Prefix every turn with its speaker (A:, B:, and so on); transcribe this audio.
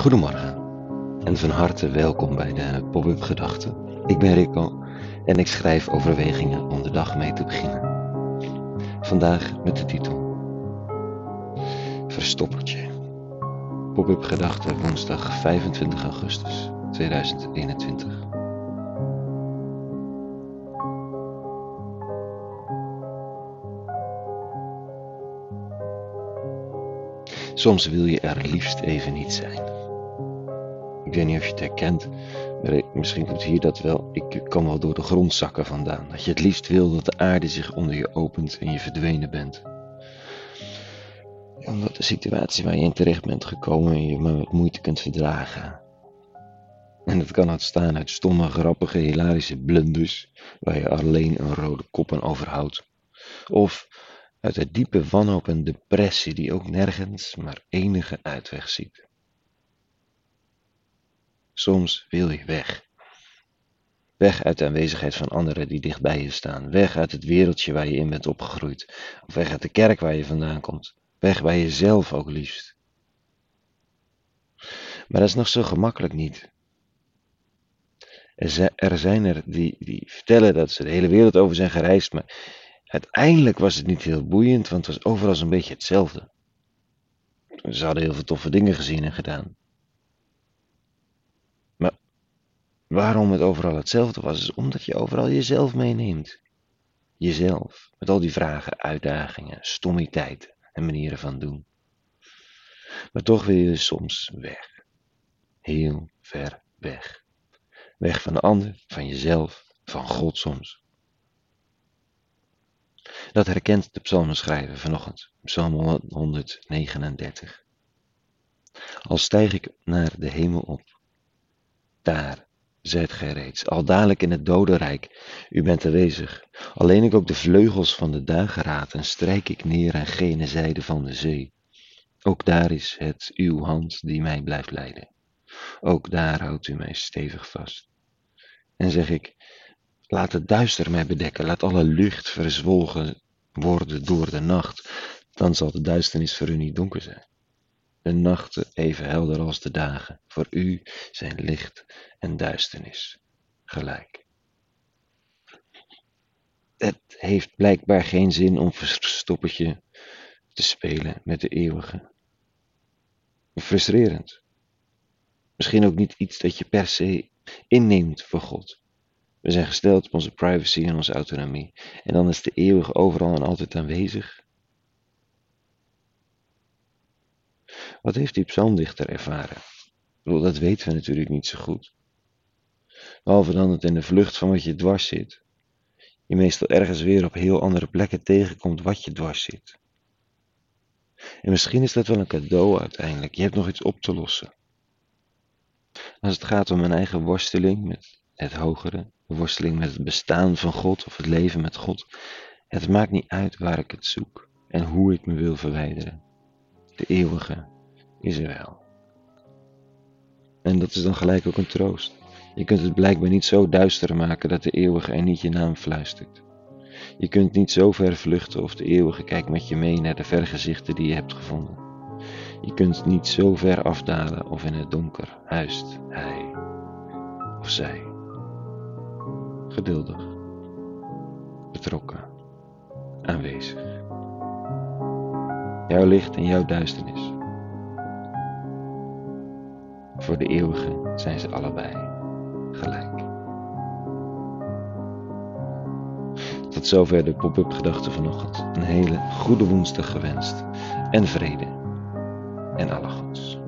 A: Goedemorgen en van harte welkom bij de Pop-up Gedachten. Ik ben Rico en ik schrijf overwegingen om de dag mee te beginnen. Vandaag met de titel Verstoppertje. Pop-up Gedachten woensdag 25 augustus 2021. Soms wil je er liefst even niet zijn. Ik weet niet of je het herkent, maar misschien komt hier dat wel. Ik kan wel door de grond zakken vandaan. Dat je het liefst wil dat de aarde zich onder je opent en je verdwenen bent. Omdat de situatie waar je in terecht bent gekomen je maar met moeite kunt verdragen. En dat kan ontstaan uit stomme, grappige, hilarische blunders, waar je alleen een rode kop aan overhoudt. Of uit de diepe wanhoop en depressie die ook nergens maar enige uitweg ziet. Soms wil je weg. Weg uit de aanwezigheid van anderen die dicht bij je staan. Weg uit het wereldje waar je in bent opgegroeid. Of weg uit de kerk waar je vandaan komt. Weg bij jezelf ook liefst. Maar dat is nog zo gemakkelijk niet. Er zijn er die, die vertellen dat ze de hele wereld over zijn gereisd, maar uiteindelijk was het niet heel boeiend, want het was overal zo'n beetje hetzelfde. Ze hadden heel veel toffe dingen gezien en gedaan. Waarom het overal hetzelfde was, is omdat je overal jezelf meeneemt. Jezelf, met al die vragen, uitdagingen, stommiteit en manieren van doen. Maar toch wil je soms weg. Heel ver weg. Weg van de ander, van jezelf, van God soms. Dat herkent de psalmenschrijver vanochtend, psalm 139. Al stijg ik naar de hemel op, daar zijt gij reeds, al dadelijk in het dodenrijk, u bent aanwezig. Alleen ik ook de vleugels van de dageraad en strijk ik neer aan gene zijde van de zee. Ook daar is het uw hand die mij blijft leiden. Ook daar houdt u mij stevig vast. En zeg ik, laat het duister mij bedekken, laat alle lucht verzwolgen worden door de nacht, dan zal de duisternis voor u niet donker zijn de nachten even helder als de dagen. Voor u zijn licht en duisternis gelijk. Het heeft blijkbaar geen zin om verstoppertje te spelen met de eeuwige. Frustrerend. Misschien ook niet iets dat je per se inneemt voor God. We zijn gesteld op onze privacy en onze autonomie. En dan is de eeuwige overal en altijd aanwezig Wat heeft die psalmdichter ervaren? dat weten we natuurlijk niet zo goed. Behalve dan het in de vlucht van wat je dwars zit. Je meestal ergens weer op heel andere plekken tegenkomt wat je dwars zit. En misschien is dat wel een cadeau uiteindelijk. Je hebt nog iets op te lossen. Als het gaat om een eigen worsteling met het hogere, de worsteling met het bestaan van God of het leven met God, het maakt niet uit waar ik het zoek en hoe ik me wil verwijderen. De eeuwige is wel. En dat is dan gelijk ook een troost. Je kunt het blijkbaar niet zo duister maken dat de eeuwige er niet je naam fluistert. Je kunt niet zo ver vluchten of de eeuwige kijkt met je mee naar de vergezichten die je hebt gevonden. Je kunt niet zo ver afdalen of in het donker huist hij of zij. Geduldig, betrokken, aanwezig. Jouw licht en jouw duisternis voor de eeuwige zijn ze allebei gelijk. Tot zover de pop-up gedachte vanochtend. Een hele goede woensdag gewenst en vrede en alle goeds.